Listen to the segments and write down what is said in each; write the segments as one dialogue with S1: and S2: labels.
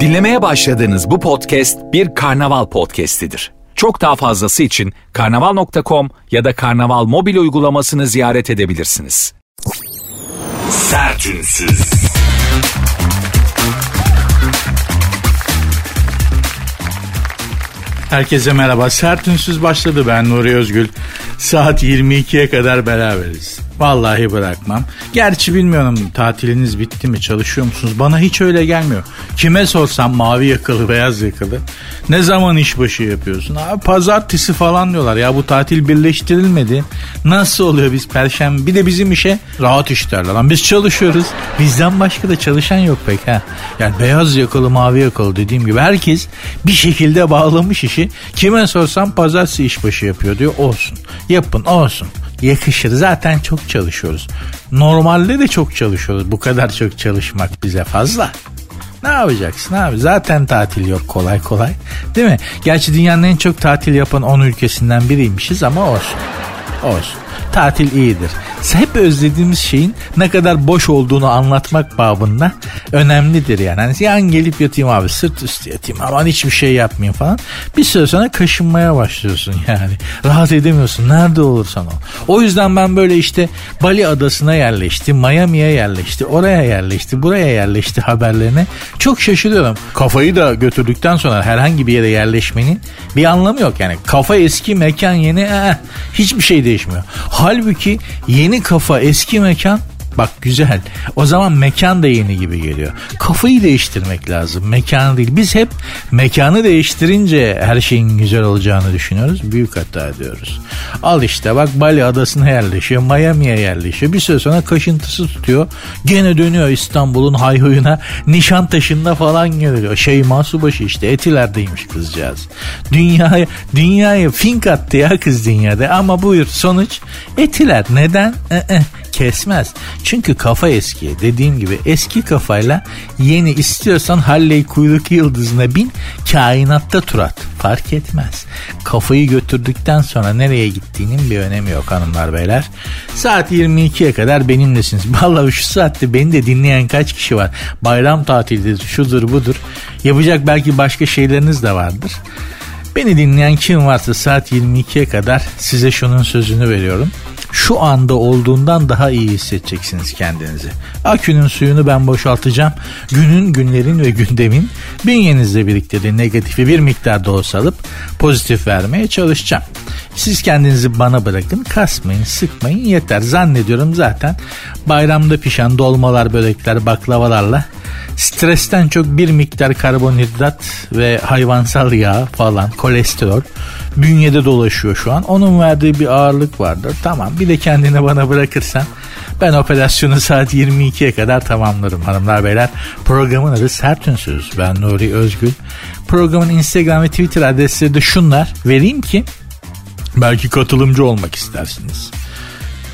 S1: Dinlemeye başladığınız bu podcast bir karnaval podcastidir. Çok daha fazlası için karnaval.com ya da karnaval mobil uygulamasını ziyaret edebilirsiniz. Sertünsüz.
S2: Herkese merhaba. Sertünsüz başladı ben Nuri Özgül. Saat 22'ye kadar beraberiz. Vallahi bırakmam. Gerçi bilmiyorum tatiliniz bitti mi çalışıyor musunuz? Bana hiç öyle gelmiyor. Kime sorsam mavi yakalı beyaz yakalı. Ne zaman işbaşı yapıyorsun? Abi pazartesi falan diyorlar. Ya bu tatil birleştirilmedi. Nasıl oluyor biz perşembe? Bir de bizim işe rahat iş derler. Lan biz çalışıyoruz. Bizden başka da çalışan yok pek ha. Yani beyaz yakalı mavi yakalı dediğim gibi herkes bir şekilde bağlamış işi. Kime sorsam pazartesi işbaşı yapıyor diyor. Olsun. Yapın olsun yakışır. Zaten çok çalışıyoruz. Normalde de çok çalışıyoruz. Bu kadar çok çalışmak bize fazla. Ne yapacaksın abi? Zaten tatil yok kolay kolay. Değil mi? Gerçi dünyanın en çok tatil yapan 10 ülkesinden biriymişiz ama olsun. Olsun. Tatil iyidir hep özlediğimiz şeyin ne kadar boş olduğunu anlatmak babında önemlidir yani. Hani yan gelip yatayım abi sırt üstü yatayım aman hiçbir şey yapmayayım falan. Bir süre sonra kaşınmaya başlıyorsun yani. Rahat edemiyorsun nerede olursan ol. O yüzden ben böyle işte Bali adasına yerleşti, Miami'ye yerleşti, oraya yerleşti, buraya yerleşti haberlerine çok şaşırıyorum. Kafayı da götürdükten sonra herhangi bir yere yerleşmenin bir anlamı yok yani. Kafa eski, mekan yeni, eh, hiçbir şey değişmiyor. Halbuki yeni kafa eski mekan Bak güzel. O zaman mekan da yeni gibi geliyor. Kafayı değiştirmek lazım. Mekanı değil. Biz hep mekanı değiştirince her şeyin güzel olacağını düşünüyoruz. Büyük hata ediyoruz. Al işte bak Bali adasına yerleşiyor. Miami'ye yerleşiyor. Bir süre sonra kaşıntısı tutuyor. Gene dönüyor İstanbul'un hayhuyuna. Nişantaşı'nda falan geliyor. Şey Masubaşı işte Etiler'deymiş kızcağız. Dünyaya, dünyaya fink attı ya kız dünyada. Ama buyur sonuç Etiler. Neden? Ee, kesmez. Çünkü kafa eski. Dediğim gibi eski kafayla yeni istiyorsan Halley kuyruk yıldızına bin kainatta tur at. Fark etmez. Kafayı götürdükten sonra nereye gittiğinin bir önemi yok hanımlar beyler. Saat 22'ye kadar benimlesiniz. Vallahi şu saatte beni de dinleyen kaç kişi var. Bayram tatili şudur budur. Yapacak belki başka şeyleriniz de vardır. Beni dinleyen kim varsa saat 22'ye kadar size şunun sözünü veriyorum şu anda olduğundan daha iyi hissedeceksiniz kendinizi. Akünün suyunu ben boşaltacağım. Günün, günlerin ve gündemin bünyenizde biriktirdiği negatifi bir miktarda olsa alıp pozitif vermeye çalışacağım. Siz kendinizi bana bırakın, kasmayın, sıkmayın yeter. Zannediyorum zaten bayramda pişen dolmalar, börekler, baklavalarla stresten çok bir miktar karbonhidrat ve hayvansal yağ falan, kolesterol bünyede dolaşıyor şu an. Onun verdiği bir ağırlık vardır. Tamam bir de kendini bana bırakırsan ben operasyonu saat 22'ye kadar tamamlarım hanımlar beyler. Programın adı Sertünsüz. Ben Nuri Özgül. Programın Instagram ve Twitter adresleri de şunlar. Vereyim ki belki katılımcı olmak istersiniz.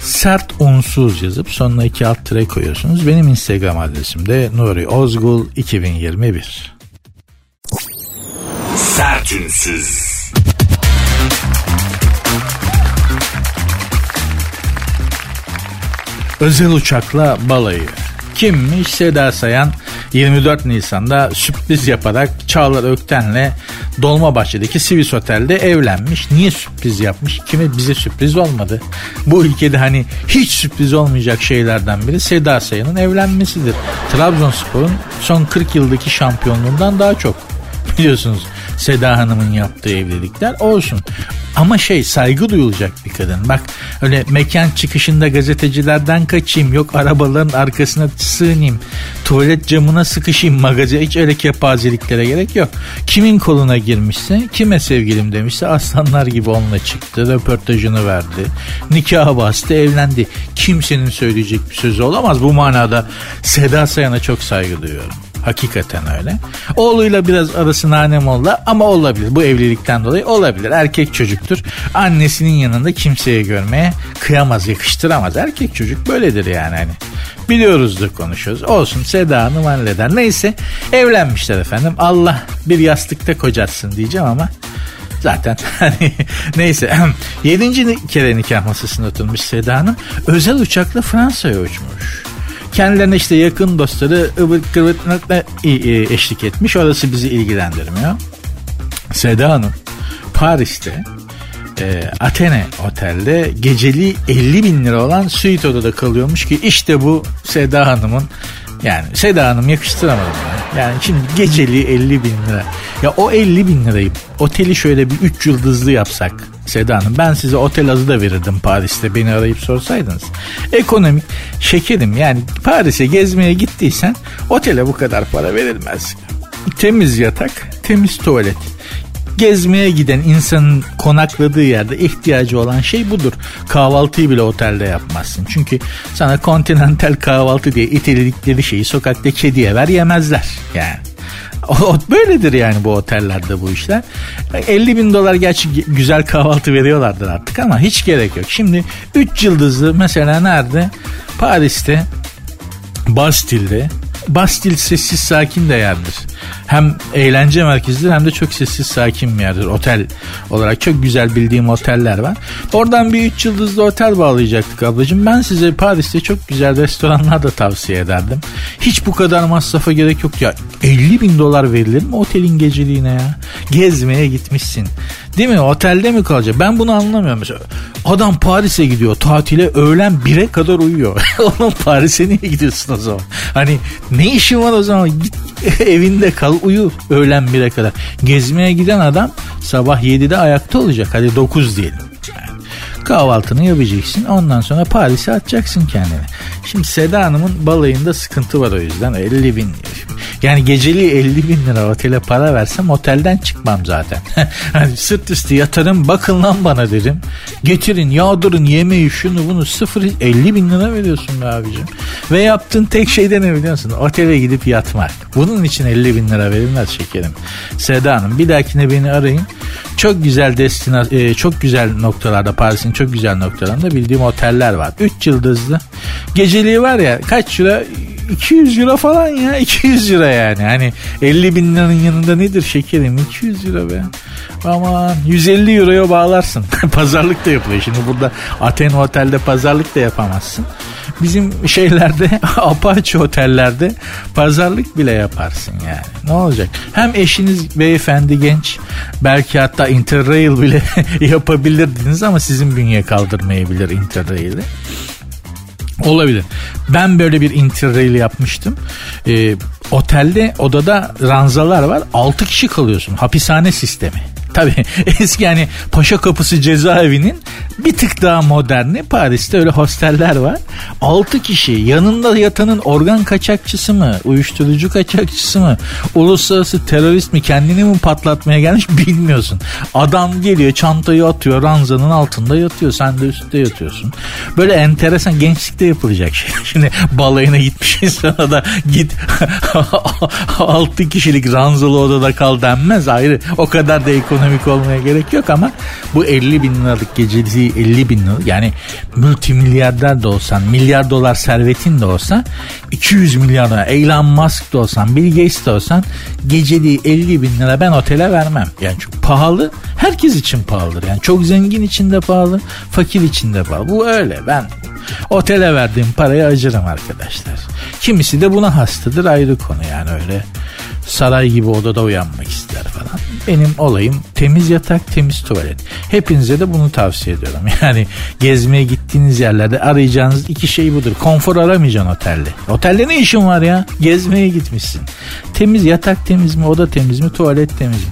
S2: Sert unsuz yazıp sonuna iki alt tire koyuyorsunuz. Benim Instagram adresim de Nuri Ozgul 2021. Sertünsüz. Özel uçakla balayı. Kimmiş? Seda Sayan 24 Nisan'da sürpriz yaparak Çağlar Ökten'le Dolmabahçe'deki Sivis Otel'de evlenmiş. Niye sürpriz yapmış? Kime bize sürpriz olmadı? Bu ülkede hani hiç sürpriz olmayacak şeylerden biri Seda Sayan'ın evlenmesidir. Trabzonspor'un son 40 yıldaki şampiyonluğundan daha çok biliyorsunuz Seda Hanım'ın yaptığı evlilikler olsun. Ama şey saygı duyulacak bir kadın. Bak öyle mekan çıkışında gazetecilerden kaçayım yok arabaların arkasına sığınayım tuvalet camına sıkışayım magazin hiç öyle kepazeliklere gerek yok. Kimin koluna girmişse kime sevgilim demişse aslanlar gibi onunla çıktı röportajını verdi. Nikah bastı evlendi. Kimsenin söyleyecek bir sözü olamaz bu manada Seda Sayan'a çok saygı duyuyorum. Hakikaten öyle. Oğluyla biraz arası nanem oldu ama olabilir. Bu evlilikten dolayı olabilir. Erkek çocuktur. Annesinin yanında kimseye görmeye kıyamaz, yakıştıramaz. Erkek çocuk böyledir yani hani. Biliyoruzdur konuşuyoruz. Olsun Seda Hanım halleder. Neyse evlenmişler efendim. Allah bir yastıkta kocatsın diyeceğim ama zaten hani neyse yedinci kere nikah masasında oturmuş Seda Hanım özel uçakla Fransa'ya uçmuş. Kendilerine işte yakın dostları ıvır kıvırtmakla eşlik etmiş. Orası bizi ilgilendirmiyor. Seda Hanım Paris'te e, Athene Otel'de geceli 50 bin lira olan suite odada kalıyormuş ki işte bu Seda Hanım'ın yani Seda Hanım yakıştıramadım ya. Yani şimdi geceli 50 bin lira. Ya o 50 bin lirayı oteli şöyle bir 3 yıldızlı yapsak Seda Hanım ben size otel adı da verirdim Paris'te beni arayıp sorsaydınız. Ekonomik şekerim yani Paris'e gezmeye gittiysen otele bu kadar para verilmez. Temiz yatak, temiz tuvalet gezmeye giden insanın konakladığı yerde ihtiyacı olan şey budur. Kahvaltıyı bile otelde yapmazsın. Çünkü sana kontinental kahvaltı diye iteledikleri şeyi sokakta kediye ver yemezler. Yani o, böyledir yani bu otellerde bu işler. 50 bin dolar gerçi güzel kahvaltı veriyorlardır artık ama hiç gerek yok. Şimdi 3 yıldızlı mesela nerede? Paris'te Bastille'de Bastil sessiz sakin de yerdir. Hem eğlence merkezidir hem de çok sessiz sakin bir yerdir. Otel olarak çok güzel bildiğim oteller var. Oradan bir 3 yıldızlı otel bağlayacaktık ablacığım. Ben size Paris'te çok güzel restoranlar da tavsiye ederdim. Hiç bu kadar masrafa gerek yok ya. 50 bin dolar verilir mi otelin geceliğine ya? Gezmeye gitmişsin. Değil mi? Otelde mi kalacak? Ben bunu anlamıyorum. Mesela adam Paris'e gidiyor tatile öğlen 1'e kadar uyuyor. Oğlum Paris'e niye gidiyorsun o zaman? Hani ne işin var o zaman? Git evinde kal uyu öğlen 1'e kadar. Gezmeye giden adam sabah 7'de ayakta olacak. Hadi 9 diyelim. Kahvaltını yapacaksın. Ondan sonra Paris'e atacaksın kendini. Şimdi Seda Hanım'ın balayında sıkıntı var o yüzden. 50 bin yani geceliği 50 bin lira otele para versem otelden çıkmam zaten. hani sırt üstü yatarım bakın lan bana derim. Getirin yağdırın yemeği şunu bunu sıfır 50 bin lira veriyorsun be abicim. Ve yaptığın tek şey de ne biliyorsun? Otele gidip yatmak. Bunun için 50 bin lira verilmez şekerim. Seda Hanım bir dahakine beni arayın. Çok güzel destina, e, çok güzel noktalarda Paris'in çok güzel noktalarında bildiğim oteller var. 3 yıldızlı. Geceliği var ya kaç lira 200 euro falan ya 200 euro yani. Hani 50 bin liranın yanında nedir şekerim? 200 euro be. Ama 150 euroya bağlarsın. Pazarlık da yapılıyor. Şimdi burada Aten otelde pazarlık da yapamazsın. Bizim şeylerde Apache otellerde pazarlık bile yaparsın yani. Ne olacak? Hem eşiniz beyefendi genç belki hatta Interrail bile yapabilirdiniz ama sizin bünye kaldırmayabilir Interrail'i Olabilir. Ben böyle bir interrail yapmıştım. Ee, otelde odada ranzalar var. 6 kişi kalıyorsun. Hapishane sistemi. Tabii eski yani Paşa Kapısı cezaevinin bir tık daha moderni. Paris'te öyle hosteller var. 6 kişi yanında yatanın organ kaçakçısı mı? Uyuşturucu kaçakçısı mı? Uluslararası terörist mi? Kendini mi patlatmaya gelmiş bilmiyorsun. Adam geliyor çantayı atıyor ranzanın altında yatıyor. Sen de üstte yatıyorsun. Böyle enteresan gençlikte yapılacak şey. Şimdi balayına gitmiş insana da git 6 kişilik ranzalı odada kal denmez ayrı. O kadar da ekonomi ekonomik olmaya gerek yok ama bu 50 bin liralık geceliği 50 bin lira yani multimilyarder de olsan milyar dolar servetin de olsa 200 milyar dolar Elon Musk da olsan Bill Gates de olsan geceliği 50 bin lira ben otele vermem. Yani çok pahalı herkes için pahalıdır. Yani çok zengin için de pahalı fakir için de pahalı. Bu öyle ben otele verdiğim parayı acırım arkadaşlar. Kimisi de buna hastadır ayrı konu yani öyle saray gibi odada uyanmak ister falan. Benim olayım temiz yatak, temiz tuvalet. Hepinize de bunu tavsiye ediyorum. Yani gezmeye gittiğiniz yerlerde arayacağınız iki şey budur. Konfor aramayacaksın otelde. Otelde ne işin var ya? Gezmeye gitmişsin. Temiz yatak temiz mi, oda temiz mi, tuvalet temiz mi?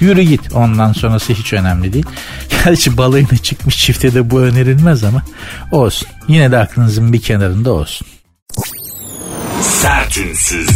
S2: Yürü git. Ondan sonrası hiç önemli değil. Gerçi balayına çıkmış çifte de bu önerilmez ama olsun. Yine de aklınızın bir kenarında olsun. Sertünsüz.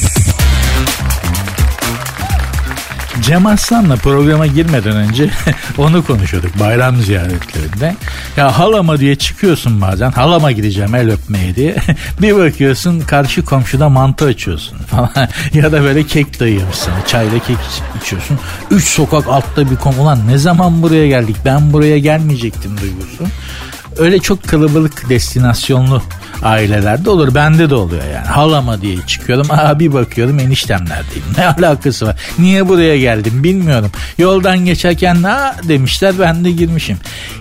S2: Cem Aslan'la programa girmeden önce onu konuşuyorduk bayram ziyaretlerinde. Ya halama diye çıkıyorsun bazen halama gideceğim el öpmeye diye. bir bakıyorsun karşı komşuda mantı açıyorsun falan. ya da böyle kek dayıyormuşsun çayla kek içiyorsun. Üç sokak altta bir kom ulan ne zaman buraya geldik ben buraya gelmeyecektim duygusu. Öyle çok kalabalık destinasyonlu ailelerde olur. Bende de oluyor yani. Halama diye çıkıyorum. Abi bakıyorum eniştemlerdeyim. Ne alakası var? Niye buraya geldim bilmiyorum. Yoldan geçerken ne demişler ben de girmişim.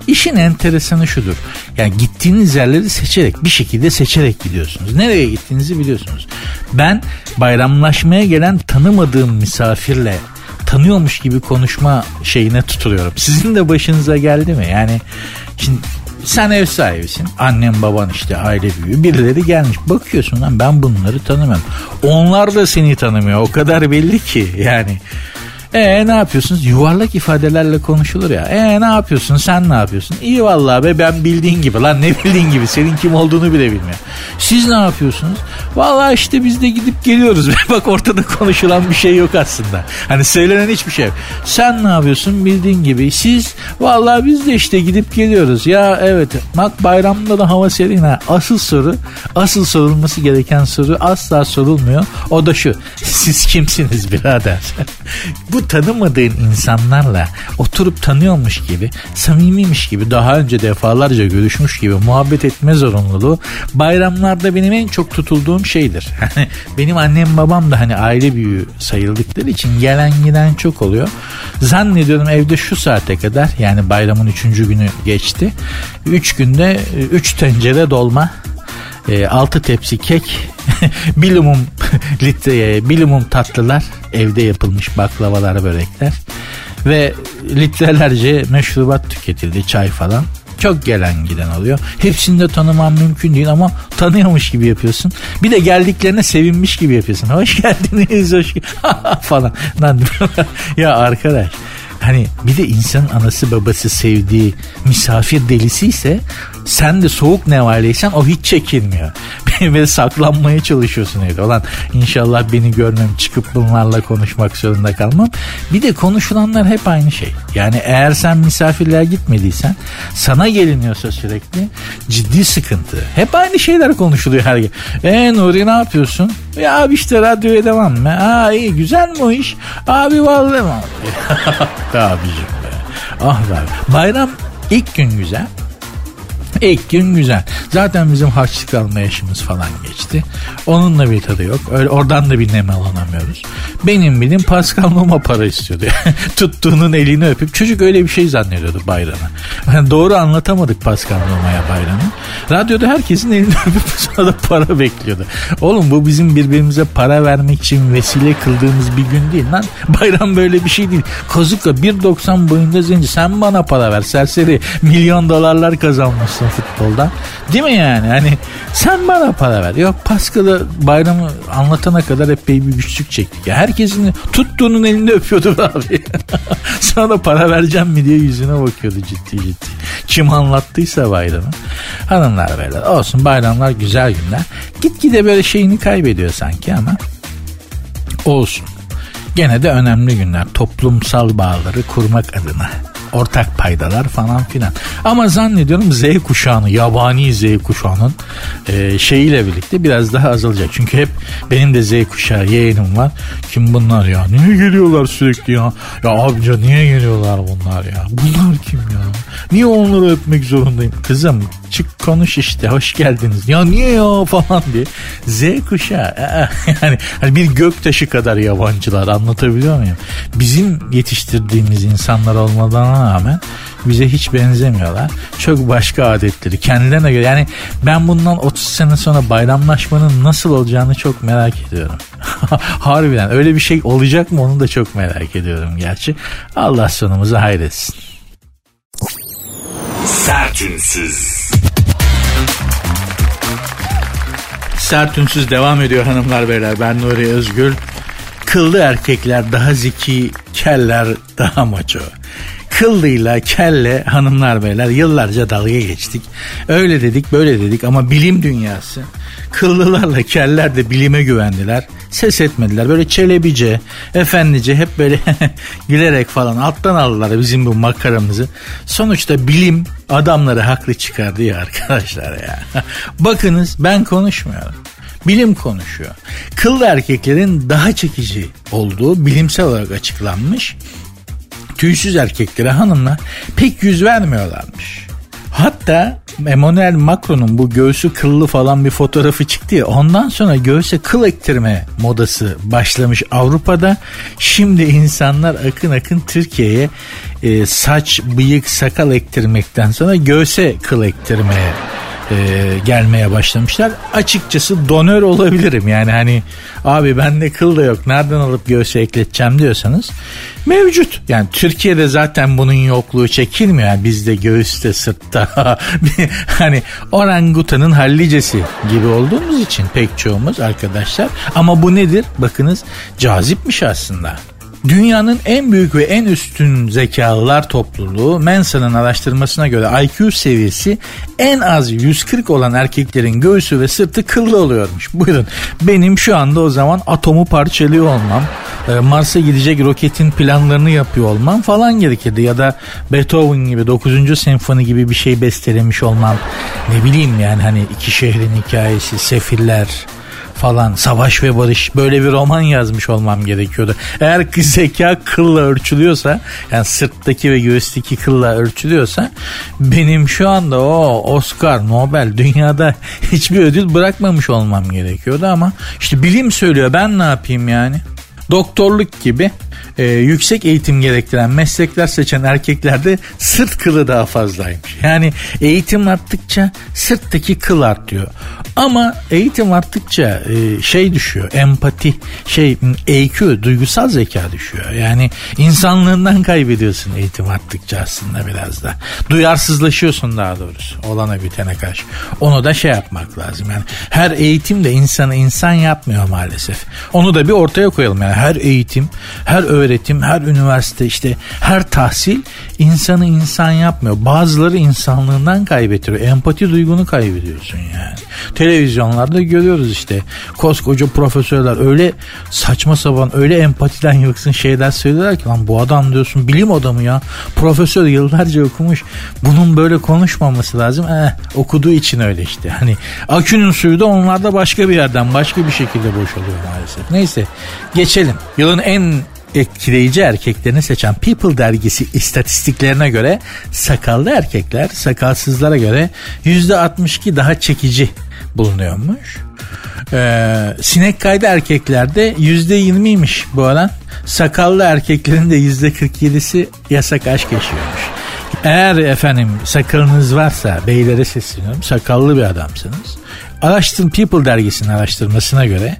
S2: İşin enteresanı şudur. Yani gittiğiniz yerleri seçerek bir şekilde seçerek gidiyorsunuz. Nereye gittiğinizi biliyorsunuz. Ben bayramlaşmaya gelen tanımadığım misafirle tanıyormuş gibi konuşma şeyine tutuluyorum. Sizin de başınıza geldi mi? Yani şimdi sen ev sahibisin. Annem baban işte aile büyüğü. Birileri gelmiş. Bakıyorsun lan ben bunları tanımıyorum. Onlar da seni tanımıyor. O kadar belli ki yani. E ne yapıyorsunuz? Yuvarlak ifadelerle konuşulur ya. E ne yapıyorsun? Sen ne yapıyorsun? İyi vallahi be ben bildiğin gibi. Lan ne bildiğin gibi? Senin kim olduğunu bile bilmiyor. Siz ne yapıyorsunuz? Vallahi işte biz de gidip geliyoruz. Bak ortada konuşulan bir şey yok aslında. Hani söylenen hiçbir şey yok. Sen ne yapıyorsun? Bildiğin gibi. Siz vallahi biz de işte gidip geliyoruz. Ya evet. Bak bayramda da hava serin ha. Asıl soru, asıl sorulması gereken soru asla sorulmuyor. O da şu. Siz kimsiniz birader? Bu tanımadığın insanlarla oturup tanıyormuş gibi, samimiymiş gibi, daha önce defalarca görüşmüş gibi muhabbet etme zorunluluğu bayramlarda benim en çok tutulduğum şeydir. Hani benim annem babam da hani aile büyüğü sayıldıkları için gelen giden çok oluyor. Zannediyorum evde şu saate kadar yani bayramın üçüncü günü geçti. Üç günde üç tencere dolma e, 6 tepsi kek, bilimum litreye, bilimum tatlılar, evde yapılmış baklavalar, börekler ve litrelerce meşrubat tüketildi, çay falan. Çok gelen giden oluyor. Hepsini de tanımam mümkün değil ama tanıyormuş gibi yapıyorsun. Bir de geldiklerine sevinmiş gibi yapıyorsun. Hoş geldiniz, hoş falan. ya arkadaş hani bir de insanın anası babası sevdiği misafir delisi ise sen de soğuk nevaleysen o hiç çekilmiyor. Ve saklanmaya çalışıyorsun evde. Olan inşallah beni görmem çıkıp bunlarla konuşmak zorunda kalmam. Bir de konuşulanlar hep aynı şey. Yani eğer sen misafirliğe gitmediysen sana geliniyorsa sürekli ciddi sıkıntı. Hep aynı şeyler konuşuluyor her gün. E Nuri ne yapıyorsun? Ya abi işte radyoya devam mı? Aa iyi güzel mi o iş? Abi vallahi mi? Abicim be. Ah be. Bayram ilk gün güzel. İlk gün güzel. Zaten bizim harçlık alma yaşımız falan geçti. Onunla bir tadı yok. Öyle oradan da bir nem alamıyoruz. Benim bilim Pascal Numa para istiyordu. Tuttuğunun elini öpüp çocuk öyle bir şey zannediyordu bayramı. Yani doğru anlatamadık Pascal Numa'ya bayramı. Radyoda herkesin elini öpüp sonra da para bekliyordu. Oğlum bu bizim birbirimize para vermek için vesile kıldığımız bir gün değil lan. Bayram böyle bir şey değil. Kozukla 1.90 boyunda zenci sen bana para ver serseri milyon dolarlar kazanmışsın futbolda. Değil mi yani? Hani sen bana para ver. Yok Pascal'ı bayramı anlatana kadar epey bir güçlük çektik. Ya herkesin tuttuğunun elinde öpüyordu abi. Sana da para vereceğim mi diye yüzüne bakıyordu ciddi ciddi. Kim anlattıysa bayramı. Hanımlar beyler olsun bayramlar güzel günler. Gitgide böyle şeyini kaybediyor sanki ama olsun. Gene de önemli günler toplumsal bağları kurmak adına ortak paydalar falan filan. Ama zannediyorum Z kuşağını, yabani Z kuşağının e, şeyiyle birlikte biraz daha azalacak. Çünkü hep benim de Z kuşağı yeğenim var. Kim bunlar ya? Niye geliyorlar sürekli ya? Ya abica niye geliyorlar bunlar ya? Bunlar kim ya? Niye onları öpmek zorundayım? Kızım çık konuş işte hoş geldiniz. Ya niye ya falan diye. Z kuşağı yani hani bir göktaşı kadar yabancılar anlatabiliyor muyum? Bizim yetiştirdiğimiz insanlar olmadan rağmen bize hiç benzemiyorlar. Çok başka adetleri kendilerine göre. Yani ben bundan 30 sene sonra bayramlaşmanın nasıl olacağını çok merak ediyorum. Harbiden öyle bir şey olacak mı onu da çok merak ediyorum gerçi. Allah sonumuzu hayretsin. Sertünsüz. Sertünsüz devam ediyor hanımlar beyler. Ben Nuri Özgül. Kıllı erkekler daha zeki, keller daha maço kıllıyla kelle hanımlar beyler yıllarca dalga geçtik. Öyle dedik böyle dedik ama bilim dünyası kıllılarla keller de bilime güvendiler. Ses etmediler. Böyle çelebice, efendice hep böyle gülerek falan alttan aldılar bizim bu makaramızı. Sonuçta bilim adamları haklı çıkardı ya arkadaşlar ya. Bakınız ben konuşmuyorum. Bilim konuşuyor. Kıllı erkeklerin daha çekici olduğu bilimsel olarak açıklanmış tüysüz erkeklere hanımlar pek yüz vermiyorlarmış. Hatta Emmanuel Macron'un bu göğsü kıllı falan bir fotoğrafı çıktı ya ondan sonra göğse kıl ektirme modası başlamış Avrupa'da. Şimdi insanlar akın akın Türkiye'ye e, saç, bıyık, sakal ektirmekten sonra göğse kıl ektirmeye e, gelmeye başlamışlar. Açıkçası donör olabilirim yani hani abi bende kıl da yok nereden alıp göğse ekleteceğim diyorsanız mevcut. Yani Türkiye'de zaten bunun yokluğu çekilmiyor. Yani bizde göğüste sırtta hani orangutanın hallicesi gibi olduğumuz için pek çoğumuz arkadaşlar. Ama bu nedir? Bakınız cazipmiş aslında. Dünyanın en büyük ve en üstün zekalılar topluluğu Mensa'nın araştırmasına göre IQ seviyesi en az 140 olan erkeklerin göğsü ve sırtı kıllı oluyormuş. Buyurun benim şu anda o zaman atomu parçalıyor olmam, e, Mars'a gidecek roketin planlarını yapıyor olmam falan gerekirdi. Ya da Beethoven gibi 9. senfoni gibi bir şey bestelemiş olmam. Ne bileyim yani hani iki şehrin hikayesi, sefiller, falan savaş ve barış böyle bir roman yazmış olmam gerekiyordu. Eğer zeka kılla ölçülüyorsa yani sırttaki ve göğüsteki kılla ölçülüyorsa benim şu anda o Oscar, Nobel dünyada hiçbir ödül bırakmamış olmam gerekiyordu ama işte bilim söylüyor ben ne yapayım yani doktorluk gibi e, yüksek eğitim gerektiren meslekler seçen erkeklerde sırt kılı daha fazlaymış. Yani eğitim arttıkça sırttaki kıl artıyor. Ama eğitim arttıkça e, şey düşüyor. Empati, şey EQ, duygusal zeka düşüyor. Yani insanlığından kaybediyorsun eğitim arttıkça aslında biraz da. Duyarsızlaşıyorsun daha doğrusu olana bitene karşı. Onu da şey yapmak lazım. Yani her eğitim de insanı insan yapmıyor maalesef. Onu da bir ortaya koyalım. Yani her eğitim, her öğretim, her üniversite işte her tahsil insanı insan yapmıyor. Bazıları insanlığından kaybettiriyor. Empati duygunu kaybediyorsun yani. Televizyonlarda görüyoruz işte koskoca profesörler öyle saçma sapan öyle empatiden yoksun şeyler söylüyorlar ki lan bu adam diyorsun bilim adamı ya. Profesör yıllarca okumuş. Bunun böyle konuşmaması lazım. Eh, okuduğu için öyle işte. Hani akünün suyu da onlarda başka bir yerden başka bir şekilde boşalıyor maalesef. Neyse geçelim. Yılın en etkileyici erkeklerini seçen People dergisi istatistiklerine göre sakallı erkekler sakalsızlara göre %62 daha çekici bulunuyormuş. Ee, sinek kaydı erkeklerde %20'ymiş bu oran. Sakallı erkeklerin de %47'si yasak aşk yaşıyormuş. Eğer efendim sakalınız varsa beylere sesleniyorum sakallı bir adamsınız. Araştırın People dergisinin araştırmasına göre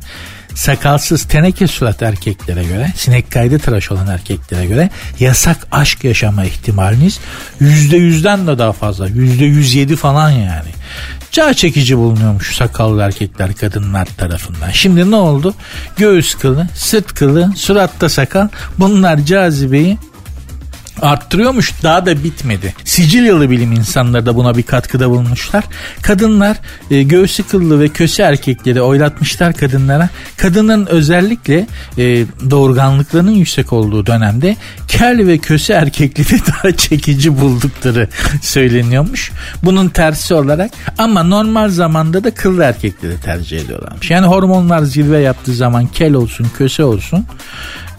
S2: sakalsız teneke surat erkeklere göre, sinek kaydı tıraş olan erkeklere göre yasak aşk yaşama ihtimaliniz yüzde yüzden de daha fazla. Yüzde yüz yedi falan yani. Cağ çekici bulunuyormuş sakallı erkekler kadınlar tarafından. Şimdi ne oldu? Göğüs kılı, sırt kılı, suratta sakal bunlar cazibeyi arttırıyormuş daha da bitmedi. Sicilyalı bilim insanları da buna bir katkıda bulunmuşlar. Kadınlar e, göğsü kıllı ve köse erkekleri oylatmışlar kadınlara. Kadının özellikle e, doğurganlıklarının yüksek olduğu dönemde kel ve köse erkekleri daha çekici buldukları söyleniyormuş. Bunun tersi olarak ama normal zamanda da kıllı erkekleri tercih ediyorlarmış. Yani hormonlar zirve yaptığı zaman kel olsun köse olsun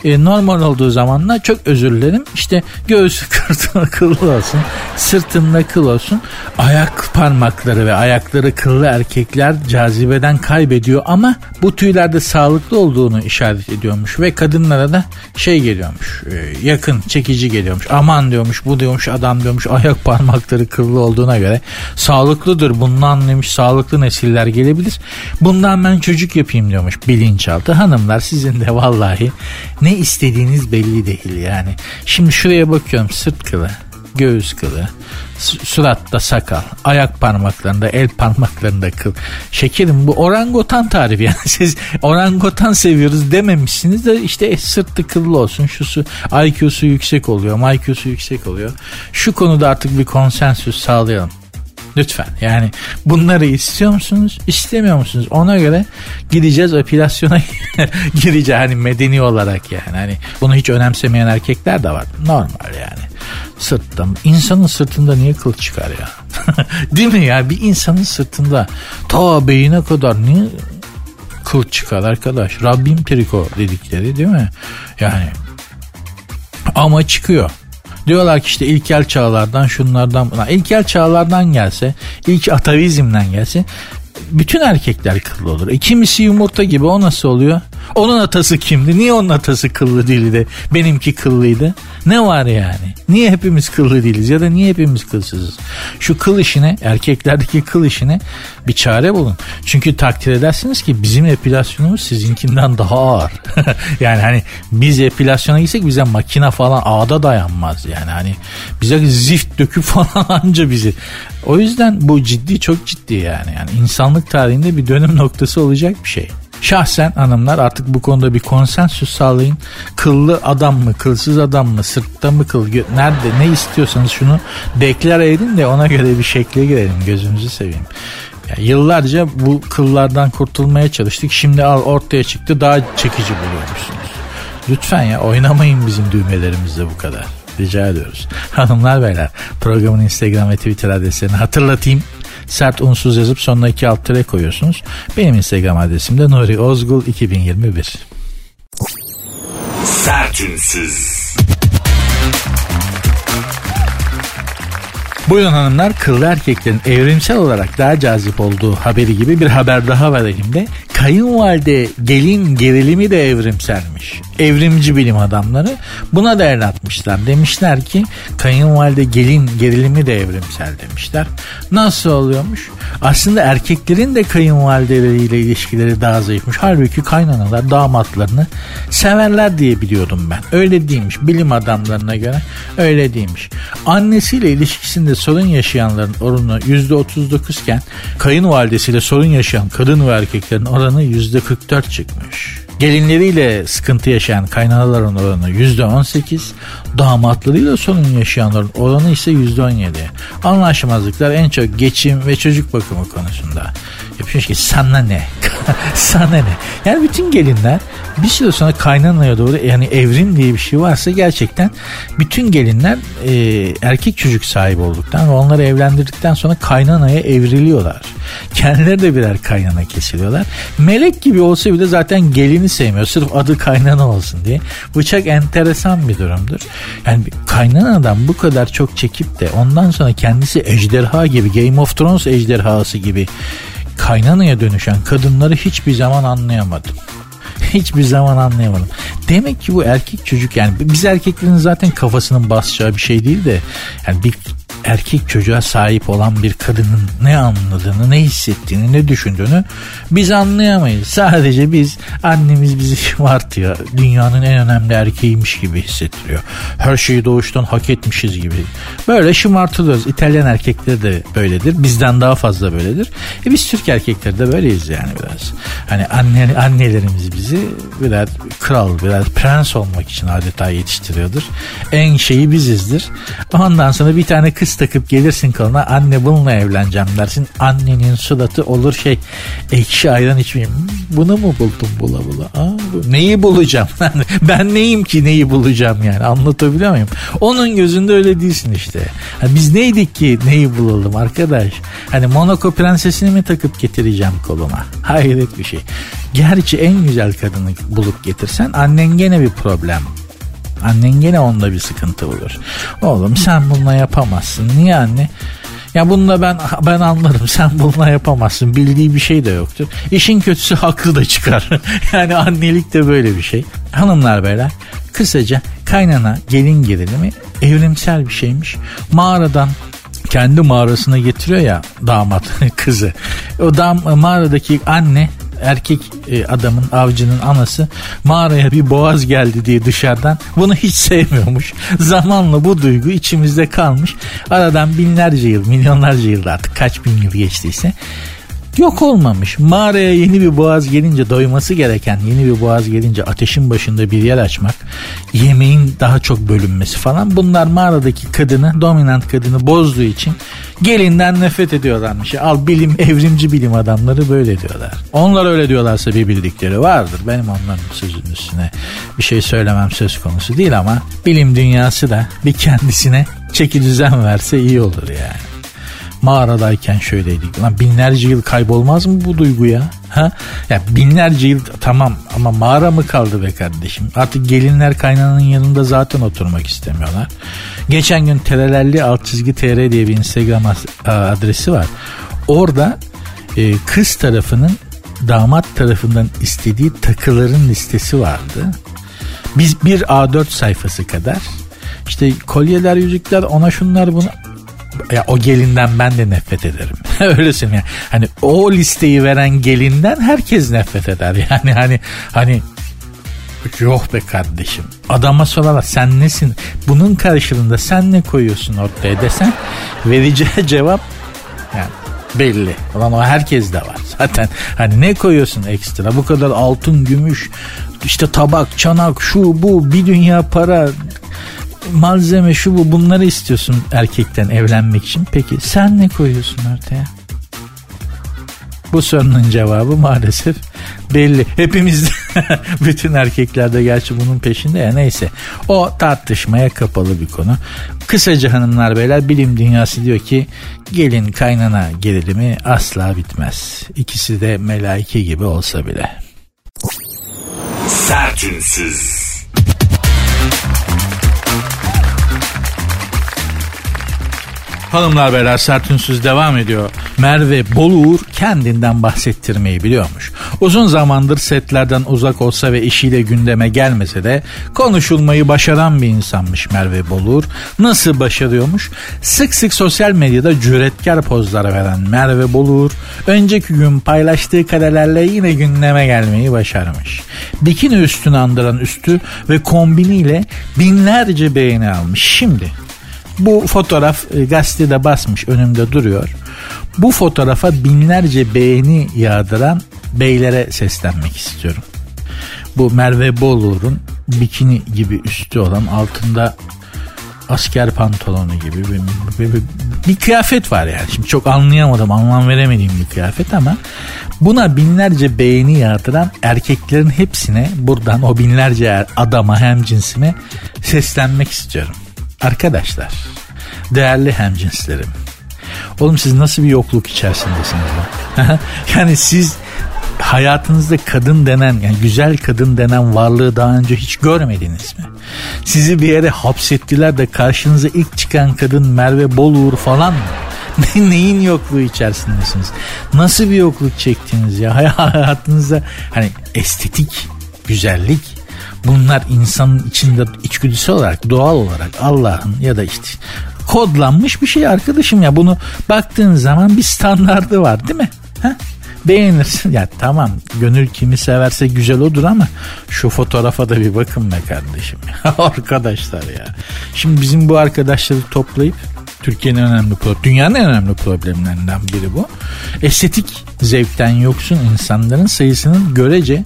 S2: e, normal olduğu zamanla çok özür dilerim. İşte göğsü kıllı olsun, sırtında kıl olsun. Ayak parmakları ve ayakları kıllı erkekler cazibeden kaybediyor ama bu tüylerde sağlıklı olduğunu işaret ediyormuş ve kadınlara da şey geliyormuş. E, yakın, çekici geliyormuş. Aman diyormuş, bu diyormuş, adam diyormuş ayak parmakları kıllı olduğuna göre sağlıklıdır. Bundan demiş sağlıklı nesiller gelebilir. Bundan ben çocuk yapayım diyormuş bilinçaltı. Hanımlar sizin de vallahi ne ne istediğiniz belli değil yani. Şimdi şuraya bakıyorum sırt kılı, göğüs kılı, suratta sakal, ayak parmaklarında, el parmaklarında kıl. Şekerim bu orangotan tarifi yani siz orangotan seviyoruz dememişsiniz de işte e, sırtı kıllı olsun, şusu IQ'su yüksek oluyor, IQ'su yüksek oluyor. Şu konuda artık bir konsensüs sağlayalım. Lütfen. Yani bunları istiyor musunuz istemiyor musunuz? Ona göre gideceğiz operasyona gireceğiz. Hani medeni olarak yani. Hani bunu hiç önemsemeyen erkekler de var. Normal yani. Sırtta insanın sırtında niye kıl çıkar ya? Değil mi ya? Bir insanın sırtında ta beyine kadar niye kıl çıkar arkadaş? Rabbim triko dedikleri değil mi? Yani ama çıkıyor Diyorlar ki işte ilkel çağlardan şunlardan buna. İlkel çağlardan gelse, ilk atavizmden gelse bütün erkekler kıllı olur. E kimisi yumurta gibi o nasıl oluyor? Onun atası kimdi? Niye onun atası kıllı değildi? Benimki kıllıydı. Ne var yani? Niye hepimiz kıllı değiliz ya da niye hepimiz kılsızız? Şu kıl işine, erkeklerdeki kıl işine bir çare bulun. Çünkü takdir edersiniz ki bizim epilasyonumuz sizinkinden daha ağır. yani hani biz epilasyona gitsek bize makine falan ağda dayanmaz yani. Hani bize zift döküp falan anca bizi. O yüzden bu ciddi çok ciddi yani. Yani insanlık tarihinde bir dönüm noktası olacak bir şey. Şahsen hanımlar artık bu konuda bir konsensüs sağlayın. Kıllı adam mı, kılsız adam mı, sırtta mı kıl, nerede ne istiyorsanız şunu deklare edin de ona göre bir şekle girelim gözünüzü seveyim. Yani yıllarca bu kıllardan kurtulmaya çalıştık. Şimdi al ortaya çıktı daha çekici buluyormuşsunuz. Lütfen ya oynamayın bizim düğmelerimizle bu kadar. Rica ediyoruz. Hanımlar beyler programın Instagram ve Twitter adreslerini hatırlatayım sert unsuz yazıp sonuna iki alt tere koyuyorsunuz. Benim Instagram adresim de Nuri Ozgul 2021. Sertünsüz. Buyurun hanımlar kıllı erkeklerin evrimsel olarak daha cazip olduğu haberi gibi bir haber daha var elimde. Kayınvalide gelin gerilimi de evrimselmiş. Evrimci bilim adamları buna da el atmışlar. Demişler ki kayınvalide gelin gerilimi de evrimsel demişler. Nasıl oluyormuş? Aslında erkeklerin de kayınvalideleriyle ilişkileri daha zayıfmış. Halbuki kaynanalar damatlarını severler diye biliyordum ben. Öyle değilmiş. Bilim adamlarına göre öyle değilmiş. Annesiyle ilişkisinde sorun yaşayanların oranı %39 iken kayınvalidesiyle sorun yaşayan kadın ve erkeklerin oranı %44 çıkmış. Gelinleriyle sıkıntı yaşayan kaynanaların oranı %18, damatlarıyla sorun yaşayanların oranı ise %17. Anlaşmazlıklar en çok geçim ve çocuk bakımı konusunda. Yapmış ki sana ne? sana ne? Yani bütün gelinler bir süre sonra kaynanaya doğru yani evrim diye bir şey varsa gerçekten bütün gelinler e, erkek çocuk sahibi olduktan ve onları evlendirdikten sonra kaynanaya evriliyorlar. Kendileri de birer kaynana kesiliyorlar. Melek gibi olsa bile zaten gelini sevmiyor. Sırf adı kaynana olsun diye. Bu çok enteresan bir durumdur. Yani kaynanadan bu kadar çok çekip de ondan sonra kendisi ejderha gibi Game of Thrones ejderhası gibi kaynanaya dönüşen kadınları hiçbir zaman anlayamadım. Hiçbir zaman anlayamadım. Demek ki bu erkek çocuk yani biz erkeklerin zaten kafasının basacağı bir şey değil de yani bir erkek çocuğa sahip olan bir kadının ne anladığını, ne hissettiğini, ne düşündüğünü biz anlayamayız. Sadece biz annemiz bizi şımartıyor. Dünyanın en önemli erkeğiymiş gibi hissettiriyor. Her şeyi doğuştan hak etmişiz gibi. Böyle şımartılıyoruz. İtalyan erkekleri de böyledir. Bizden daha fazla böyledir. E biz Türk erkekleri de böyleyiz yani biraz. Hani anne, annelerimiz bizi birer kral, birer prens olmak için adeta yetiştiriyordur. En şeyi bizizdir. Ondan sonra bir tane kız takıp gelirsin koluna anne bununla evleneceğim dersin. Annenin suratı olur şey ekşi ayran içmeyeyim. Bunu mu buldum bula bula? Aa, bu, neyi bulacağım? ben neyim ki neyi bulacağım yani anlatabiliyor muyum? Onun gözünde öyle değilsin işte. Yani biz neydik ki neyi bulalım arkadaş? Hani Monaco prensesini mi takıp getireceğim koluma? Hayret bir şey. Gerçi en güzel kadını bulup getirsen annen gene bir problem Annen gene onda bir sıkıntı bulur. Oğlum sen bununla yapamazsın. Niye anne? Ya bununla ben ben anlarım. Sen bununla yapamazsın. Bildiği bir şey de yoktur. İşin kötüsü haklı da çıkar. yani annelik de böyle bir şey. Hanımlar beyler kısaca kaynana gelin gerilimi evrimsel bir şeymiş. Mağaradan kendi mağarasına getiriyor ya damat kızı. O dam mağaradaki anne erkek e, adamın avcının anası mağaraya bir boğaz geldi diye dışarıdan bunu hiç sevmiyormuş. Zamanla bu duygu içimizde kalmış. Aradan binlerce yıl, milyonlarca yıl artık kaç bin yıl geçtiyse yok olmamış. Mağaraya yeni bir boğaz gelince doyması gereken yeni bir boğaz gelince ateşin başında bir yer açmak, yemeğin daha çok bölünmesi falan bunlar mağaradaki kadını, dominant kadını bozduğu için gelinden nefret ediyorlarmış. Al bilim, evrimci bilim adamları böyle diyorlar. Onlar öyle diyorlarsa bir bildikleri vardır. Benim onların sözünün üstüne bir şey söylemem söz konusu değil ama bilim dünyası da bir kendisine çeki düzen verse iyi olur yani. Mağaradayken şöyleydik. Lan binlerce yıl kaybolmaz mı bu duygu ya? Ha? Ya binlerce yıl tamam ama mağara mı kaldı be kardeşim? Artık gelinler kaynananın yanında zaten oturmak istemiyorlar. Geçen gün terelelli alt çizgi tr diye bir Instagram adresi var. Orada e, kız tarafının damat tarafından istediği takıların listesi vardı. Biz bir A4 sayfası kadar işte kolyeler, yüzükler, ona şunlar bunu ya o gelinden ben de nefret ederim. Öyle söyleyeyim yani. Hani o listeyi veren gelinden herkes nefret eder. Yani hani hani Yok be kardeşim. Adama sorarlar sen nesin? Bunun karşılığında sen ne koyuyorsun ortaya desen vereceği cevap yani belli. Ulan o herkes de var. Zaten hani ne koyuyorsun ekstra? Bu kadar altın, gümüş, işte tabak, çanak, şu bu bir dünya para malzeme şu bu bunları istiyorsun erkekten evlenmek için. Peki sen ne koyuyorsun ortaya? Bu sorunun cevabı maalesef belli. Hepimiz bütün erkeklerde gerçi bunun peşinde ya neyse. O tartışmaya kapalı bir konu. Kısaca hanımlar beyler bilim dünyası diyor ki gelin kaynana gerilimi asla bitmez. İkisi de melaike gibi olsa bile. Sertünsüz. Hanımlar beyler sertünsüz devam ediyor. Merve Boluğur kendinden bahsettirmeyi biliyormuş. Uzun zamandır setlerden uzak olsa ve işiyle gündeme gelmese de konuşulmayı başaran bir insanmış Merve Boluğur. Nasıl başarıyormuş? Sık sık sosyal medyada cüretkar pozlar veren Merve Boluğur önceki gün paylaştığı karelerle yine gündeme gelmeyi başarmış. Bikini üstünü andıran üstü ve kombiniyle binlerce beğeni almış. Şimdi bu fotoğraf e, gazetede basmış önümde duruyor. Bu fotoğrafa binlerce beğeni yağdıran beylere seslenmek istiyorum. Bu Merve Bolur'un bikini gibi üstü olan altında asker pantolonu gibi bir, bir, bir, bir kıyafet var yani. Şimdi çok anlayamadım, anlam veremediğim bir kıyafet ama buna binlerce beğeni yağdıran erkeklerin hepsine buradan o binlerce adama hem cinsime seslenmek istiyorum. Arkadaşlar, değerli hemcinslerim. Oğlum siz nasıl bir yokluk içerisindesiniz lan? yani siz hayatınızda kadın denen yani güzel kadın denen varlığı daha önce hiç görmediniz mi? Sizi bir yere hapsettiler de karşınıza ilk çıkan kadın Merve Boluğur falan mı? Neyin yokluğu içerisindesiniz? Nasıl bir yokluk çektiniz ya? Hayatınızda hani estetik, güzellik Bunlar insanın içinde içgüdüsü olarak doğal olarak Allah'ın ya da işte kodlanmış bir şey arkadaşım ya bunu baktığın zaman bir standardı var değil mi? Ha? Beğenirsin. Ya tamam gönül kimi severse güzel odur ama şu fotoğrafa da bir bakın be kardeşim. Arkadaşlar ya. Şimdi bizim bu arkadaşları toplayıp Türkiye'nin önemli dünyanın en önemli problemlerinden biri bu. Estetik zevkten yoksun insanların sayısının görece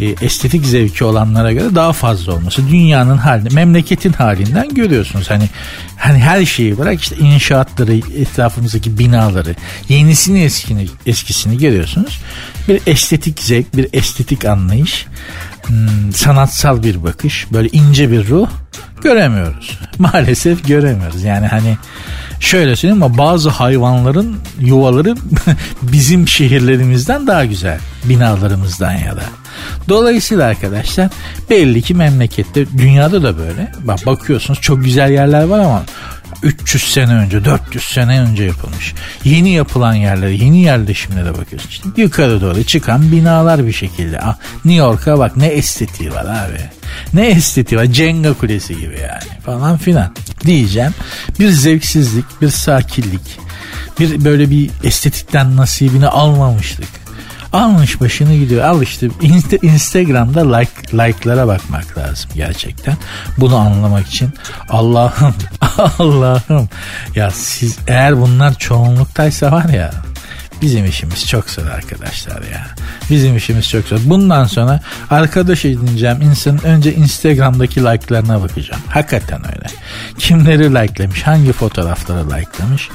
S2: e, estetik zevki olanlara göre daha fazla olması. Dünyanın halini, memleketin halinden görüyorsunuz. Hani hani her şeyi bırak işte inşaatları, etrafımızdaki binaları, yenisini eskini eskisini görüyorsunuz. Bir estetik zevk, bir estetik anlayış, hmm, sanatsal bir bakış, böyle ince bir ruh göremiyoruz. Maalesef göremiyoruz. Yani hani şöyle söyleyeyim ama bazı hayvanların yuvaları bizim şehirlerimizden daha güzel. Binalarımızdan ya da. Dolayısıyla arkadaşlar belli ki memlekette dünyada da böyle. Bak bakıyorsunuz çok güzel yerler var ama 300 sene önce 400 sene önce yapılmış. Yeni yapılan yerlere yeni yerleşimlere bakıyorsun. İşte yukarı doğru çıkan binalar bir şekilde. Ah, New York'a bak ne estetiği var abi. Ne estetiği var Cenga Kulesi gibi yani falan filan diyeceğim. Bir zevksizlik bir sakinlik bir böyle bir estetikten nasibini almamışlık almış başını gidiyor. Al işte Instagram'da like like'lara bakmak lazım gerçekten. Bunu anlamak için Allah'ım Allah'ım ya siz eğer bunlar çoğunluktaysa var ya Bizim işimiz çok zor arkadaşlar ya. Bizim işimiz çok zor. Bundan sonra arkadaş edineceğim insanın önce Instagram'daki like'larına bakacağım. Hakikaten öyle. Kimleri likelemiş, hangi fotoğrafları likelemiş.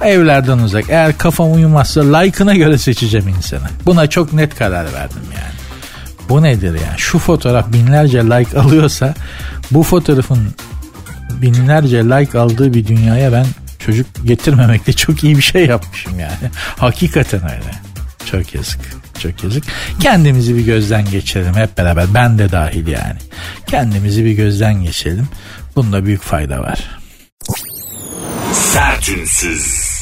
S2: Evlerden uzak. Eğer kafam uyumazsa like'ına göre seçeceğim insanı. Buna çok net karar verdim yani. Bu nedir ya? Şu fotoğraf binlerce like alıyorsa bu fotoğrafın binlerce like aldığı bir dünyaya ben Çocuk getirmemekle çok iyi bir şey yapmışım yani. Hakikaten öyle. Çok yazık. Çok yazık. Kendimizi bir gözden geçirelim hep beraber. Ben de dahil yani. Kendimizi bir gözden geçirelim. Bunda büyük fayda var. Sertünsüz.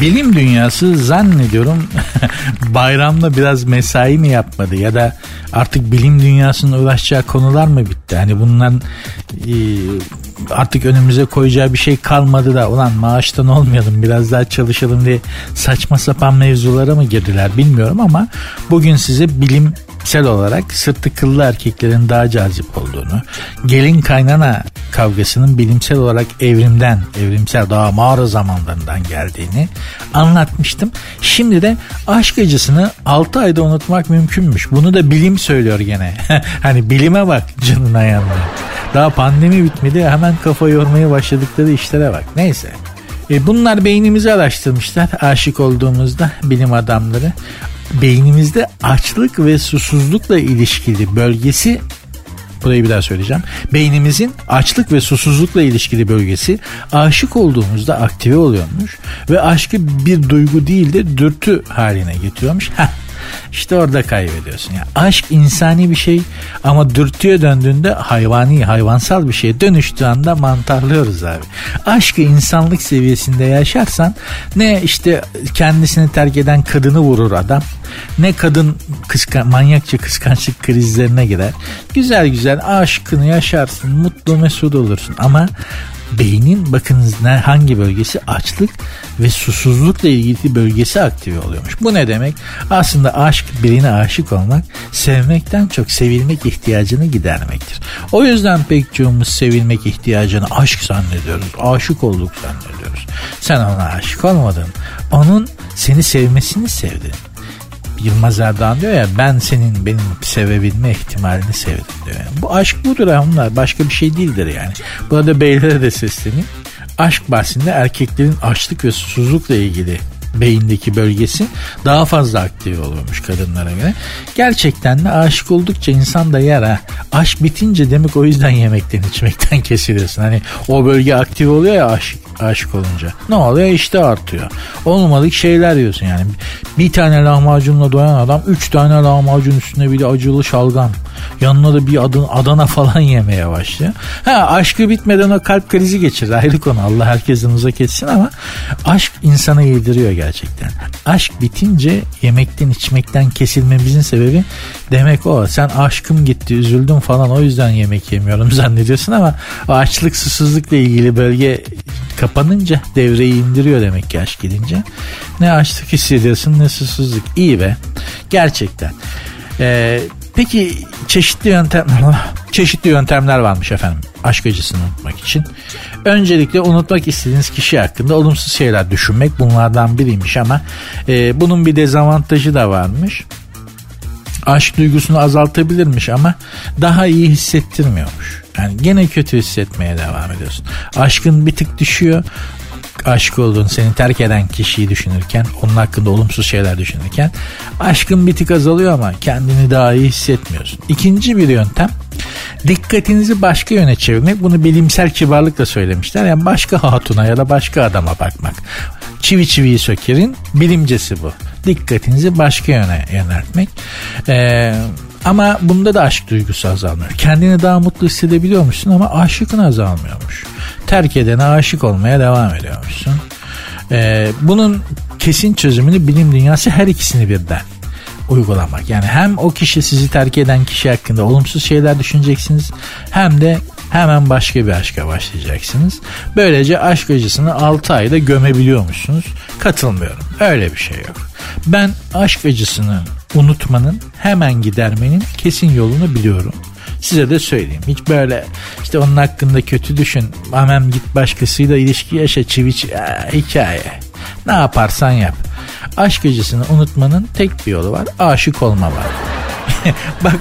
S2: Bilim dünyası zannediyorum bayramda biraz mesai mi yapmadı ya da artık bilim dünyasının uğraşacağı konular mı bitti? Hani bundan e, artık önümüze koyacağı bir şey kalmadı da ulan maaştan olmayalım biraz daha çalışalım diye saçma sapan mevzulara mı girdiler bilmiyorum ama bugün size bilim sel olarak sırtı kıllı erkeklerin daha cazip olduğunu, gelin kaynana kavgasının bilimsel olarak evrimden, evrimsel daha mağara zamanlarından geldiğini anlatmıştım. Şimdi de aşk acısını 6 ayda unutmak mümkünmüş. Bunu da bilim söylüyor gene. hani bilime bak canına yanına. Daha pandemi bitmedi hemen kafa yormaya başladıkları işlere bak. Neyse. E bunlar beynimizi araştırmışlar aşık olduğumuzda bilim adamları beynimizde açlık ve susuzlukla ilişkili bölgesi Burayı bir daha söyleyeceğim. Beynimizin açlık ve susuzlukla ilişkili bölgesi aşık olduğumuzda aktive oluyormuş ve aşkı bir duygu değil de dürtü haline getiriyormuş. Heh, işte orada kaybediyorsun. Yani aşk insani bir şey ama dürtüye döndüğünde hayvani, hayvansal bir şeye dönüştüğü anda mantarlıyoruz abi. Aşkı insanlık seviyesinde yaşarsan ne işte kendisini terk eden kadını vurur adam ne kadın kıskan, manyakça kıskançlık krizlerine girer. Güzel güzel aşkını yaşarsın, mutlu mesut olursun ama beynin bakınız hangi bölgesi açlık ve susuzlukla ilgili bölgesi aktive oluyormuş. Bu ne demek? Aslında aşk birine aşık olmak sevmekten çok sevilmek ihtiyacını gidermektir. O yüzden pek çoğumuz sevilmek ihtiyacını aşk zannediyoruz. Aşık olduk zannediyoruz. Sen ona aşık olmadın. Onun seni sevmesini sevdin. Yılmaz Erdoğan diyor ya ben senin benim sevebilme ihtimalini sevdim diyor. Yani. Bu aşk budur onlar başka bir şey değildir yani. Burada beylere de sesleneyim. Aşk bahsinde erkeklerin açlık ve susuzlukla ilgili beyindeki bölgesi daha fazla aktif oluyormuş kadınlara göre. Gerçekten de aşık oldukça insan da yer ha. Aşk bitince demek o yüzden yemekten içmekten kesiliyorsun. Hani o bölge aktif oluyor ya aşık, aşık olunca. Ne oluyor? İşte artıyor. Olmadık şeyler yiyorsun yani. Bir tane lahmacunla doyan adam üç tane lahmacun üstüne bir de acılı şalgam. Yanına da bir adın, Adana falan yemeye başlıyor. Ha aşkı bitmeden o kalp krizi geçirir. Ayrı konu. Allah herkesten uzak etsin ama aşk insana yediriyor gerçekten. Aşk bitince yemekten içmekten kesilmemizin sebebi demek o. Sen aşkım gitti üzüldüm falan o yüzden yemek yemiyorum zannediyorsun ama o açlık susuzlukla ilgili bölge kapanınca devreyi indiriyor demek ki aşk gidince. Ne açlık hissediyorsun ne susuzluk. İyi be. Gerçekten. Ee, peki çeşitli yöntemler çeşitli yöntemler varmış efendim aşk acısını unutmak için. Öncelikle unutmak istediğiniz kişi hakkında olumsuz şeyler düşünmek bunlardan biriymiş ama e, bunun bir dezavantajı da varmış. Aşk duygusunu azaltabilirmiş ama daha iyi hissettirmiyormuş. Yani gene kötü hissetmeye devam ediyorsun. Aşkın bir tık düşüyor aşık olduğun seni terk eden kişiyi düşünürken onun hakkında olumsuz şeyler düşünürken aşkın bir tık azalıyor ama kendini daha iyi hissetmiyorsun. İkinci bir yöntem dikkatinizi başka yöne çevirmek bunu bilimsel kibarlıkla söylemişler. Yani başka hatuna ya da başka adama bakmak. Çivi çiviyi sökerin bilimcesi bu. Dikkatinizi başka yöne yöneltmek. Ee, ama bunda da aşk duygusu azalmıyor. Kendini daha mutlu hissedebiliyor musun ama aşıkın azalmıyormuş. Terk edene aşık olmaya devam ediyormuşsun. Ee, bunun kesin çözümünü bilim dünyası her ikisini birden uygulamak. Yani hem o kişi sizi terk eden kişi hakkında olumsuz şeyler düşüneceksiniz hem de hemen başka bir aşka başlayacaksınız. Böylece aşk acısını 6 ayda gömebiliyormuşsunuz. Katılmıyorum. Öyle bir şey yok. Ben aşk acısını unutmanın, hemen gidermenin kesin yolunu biliyorum. Size de söyleyeyim. Hiç böyle işte onun hakkında kötü düşün. Hemen git başkasıyla ilişki yaşa çivi çivi. hikaye. Ne yaparsan yap. Aşk acısını unutmanın tek bir yolu var. Aşık olma var. Bak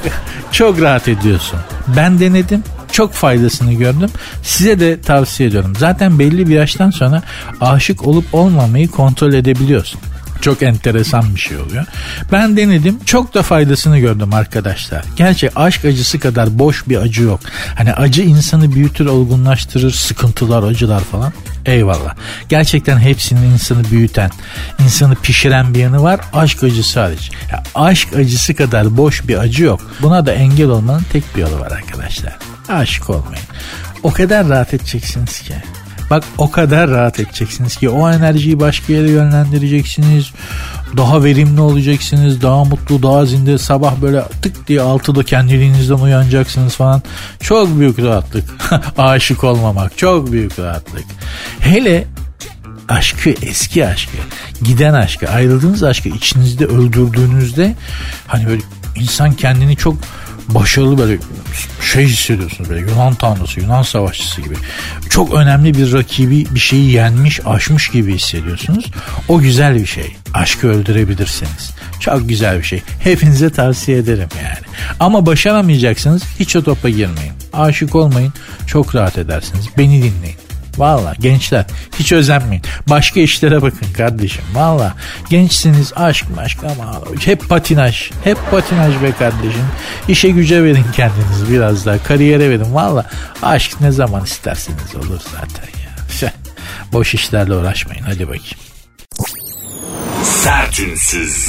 S2: çok rahat ediyorsun. Ben denedim çok faydasını gördüm. Size de tavsiye ediyorum. Zaten belli bir yaştan sonra aşık olup olmamayı kontrol edebiliyorsun. Çok enteresan bir şey oluyor. Ben denedim. Çok da faydasını gördüm arkadaşlar. Gerçi aşk acısı kadar boş bir acı yok. Hani acı insanı büyütür, olgunlaştırır, sıkıntılar, acılar falan. Eyvallah. Gerçekten hepsinin insanı büyüten, insanı pişiren bir yanı var. Aşk acısı hariç. Ya aşk acısı kadar boş bir acı yok. Buna da engel olmanın tek bir yolu var arkadaşlar. Aşık olmayın. O kadar rahat edeceksiniz ki. Bak o kadar rahat edeceksiniz ki o enerjiyi başka yere yönlendireceksiniz. Daha verimli olacaksınız. Daha mutlu, daha zinde. Sabah böyle tık diye altıda kendiliğinizden uyanacaksınız falan. Çok büyük rahatlık. Aşık olmamak çok büyük rahatlık. Hele aşkı, eski aşkı, giden aşkı, ayrıldığınız aşkı içinizde öldürdüğünüzde hani böyle insan kendini çok başarılı böyle şey hissediyorsunuz böyle Yunan tanrısı, Yunan savaşçısı gibi. Çok önemli bir rakibi bir şeyi yenmiş, aşmış gibi hissediyorsunuz. O güzel bir şey. Aşkı öldürebilirsiniz. Çok güzel bir şey. Hepinize tavsiye ederim yani. Ama başaramayacaksınız hiç o topa girmeyin. Aşık olmayın. Çok rahat edersiniz. Beni dinleyin. Valla gençler hiç özenmeyin. Başka işlere bakın kardeşim. Valla gençsiniz aşk aşk ama hep patinaj. Hep patinaj be kardeşim. İşe güce verin kendiniz biraz daha. Kariyere verin. Valla aşk ne zaman isterseniz olur zaten ya. Boş işlerle uğraşmayın. Hadi bakayım. Sertünsüz.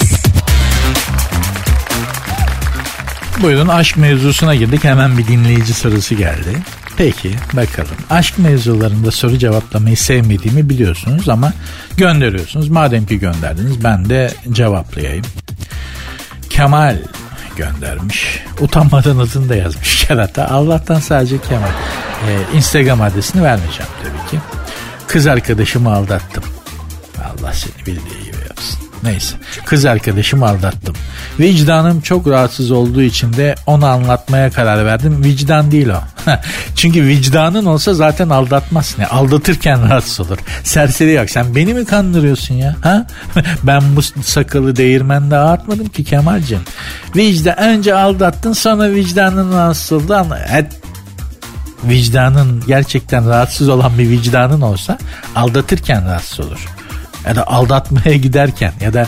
S2: Buyurun aşk mevzusuna girdik. Hemen bir dinleyici sorusu geldi. Peki bakalım. Aşk mevzularında soru cevaplamayı sevmediğimi biliyorsunuz ama gönderiyorsunuz. Madem ki gönderdiniz ben de cevaplayayım. Kemal göndermiş. Utanmadan adını da yazmış kerata. Allah'tan sadece Kemal. Ee, Instagram adresini vermeyeceğim tabii ki. Kız arkadaşımı aldattım. Allah seni bildiği. Neyse kız arkadaşımı aldattım. Vicdanım çok rahatsız olduğu için de onu anlatmaya karar verdim. Vicdan değil o. Çünkü vicdanın olsa zaten aldatmazsın. Yani aldatırken rahatsız olur. Serseri yok. Sen beni mi kandırıyorsun ya? Ha? ben bu sakalı değirmende ağartmadım ki Kemal'cim. Vicdan önce aldattın sonra vicdanın rahatsız oldu. Et, vicdanın gerçekten rahatsız olan bir vicdanın olsa aldatırken rahatsız olur. Ya da aldatmaya giderken ya da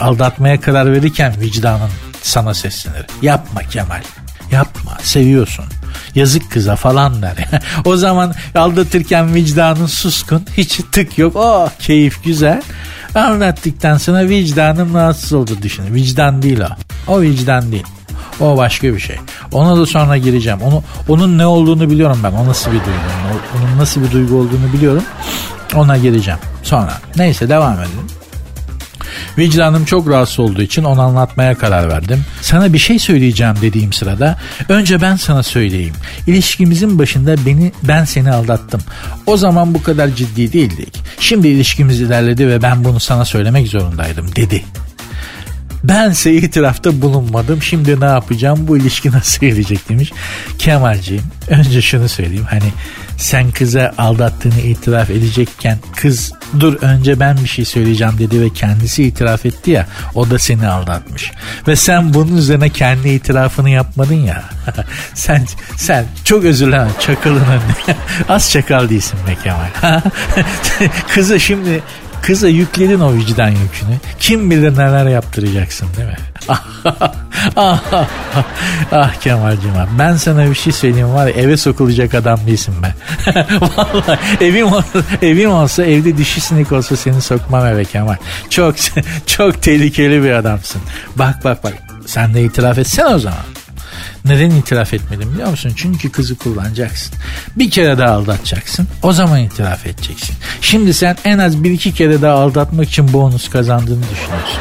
S2: aldatmaya karar verirken vicdanın sana seslenir. Yapma Kemal. Yapma seviyorsun. Yazık kıza falan der. o zaman aldatırken vicdanın suskun. Hiç tık yok. Oh keyif güzel. Anlattıktan sonra vicdanım rahatsız oldu düşünün. Vicdan değil o. O vicdan değil. O başka bir şey. Ona da sonra gireceğim. Onu onun ne olduğunu biliyorum ben. O nasıl bir duygu. Onun nasıl bir duygu olduğunu biliyorum. Ona gireceğim. Sonra. Neyse devam edelim. Vicdanım çok rahatsız olduğu için onu anlatmaya karar verdim. Sana bir şey söyleyeceğim dediğim sırada önce ben sana söyleyeyim. İlişkimizin başında beni ben seni aldattım. O zaman bu kadar ciddi değildik. Şimdi ilişkimiz ilerledi ve ben bunu sana söylemek zorundaydım dedi. Bense itirafta bulunmadım. Şimdi ne yapacağım? Bu ilişki nasıl gelecek demiş. Kemalciğim önce şunu söyleyeyim. Hani sen kıza aldattığını itiraf edecekken kız dur önce ben bir şey söyleyeceğim dedi ve kendisi itiraf etti ya o da seni aldatmış. Ve sen bunun üzerine kendi itirafını yapmadın ya. sen sen çok özür dilerim çakalın. Az çakal değilsin be Kemal. Kızı şimdi Kıza yükledin o vicdan yükünü. Kim bilir neler yaptıracaksın değil mi? ah, ah Kemal'cim abi. Ben sana bir şey söyleyeyim var ya eve sokulacak adam değilsin ben. Vallahi evim, olsa, evim olsa evde dişi sinek olsa seni sokmam eve Kemal. Çok çok tehlikeli bir adamsın. Bak bak bak sen de itiraf etsen o zaman. Neden itiraf etmedim biliyor musun? Çünkü kızı kullanacaksın. Bir kere daha aldatacaksın. O zaman itiraf edeceksin. Şimdi sen en az bir iki kere daha aldatmak için bonus kazandığını düşünüyorsun.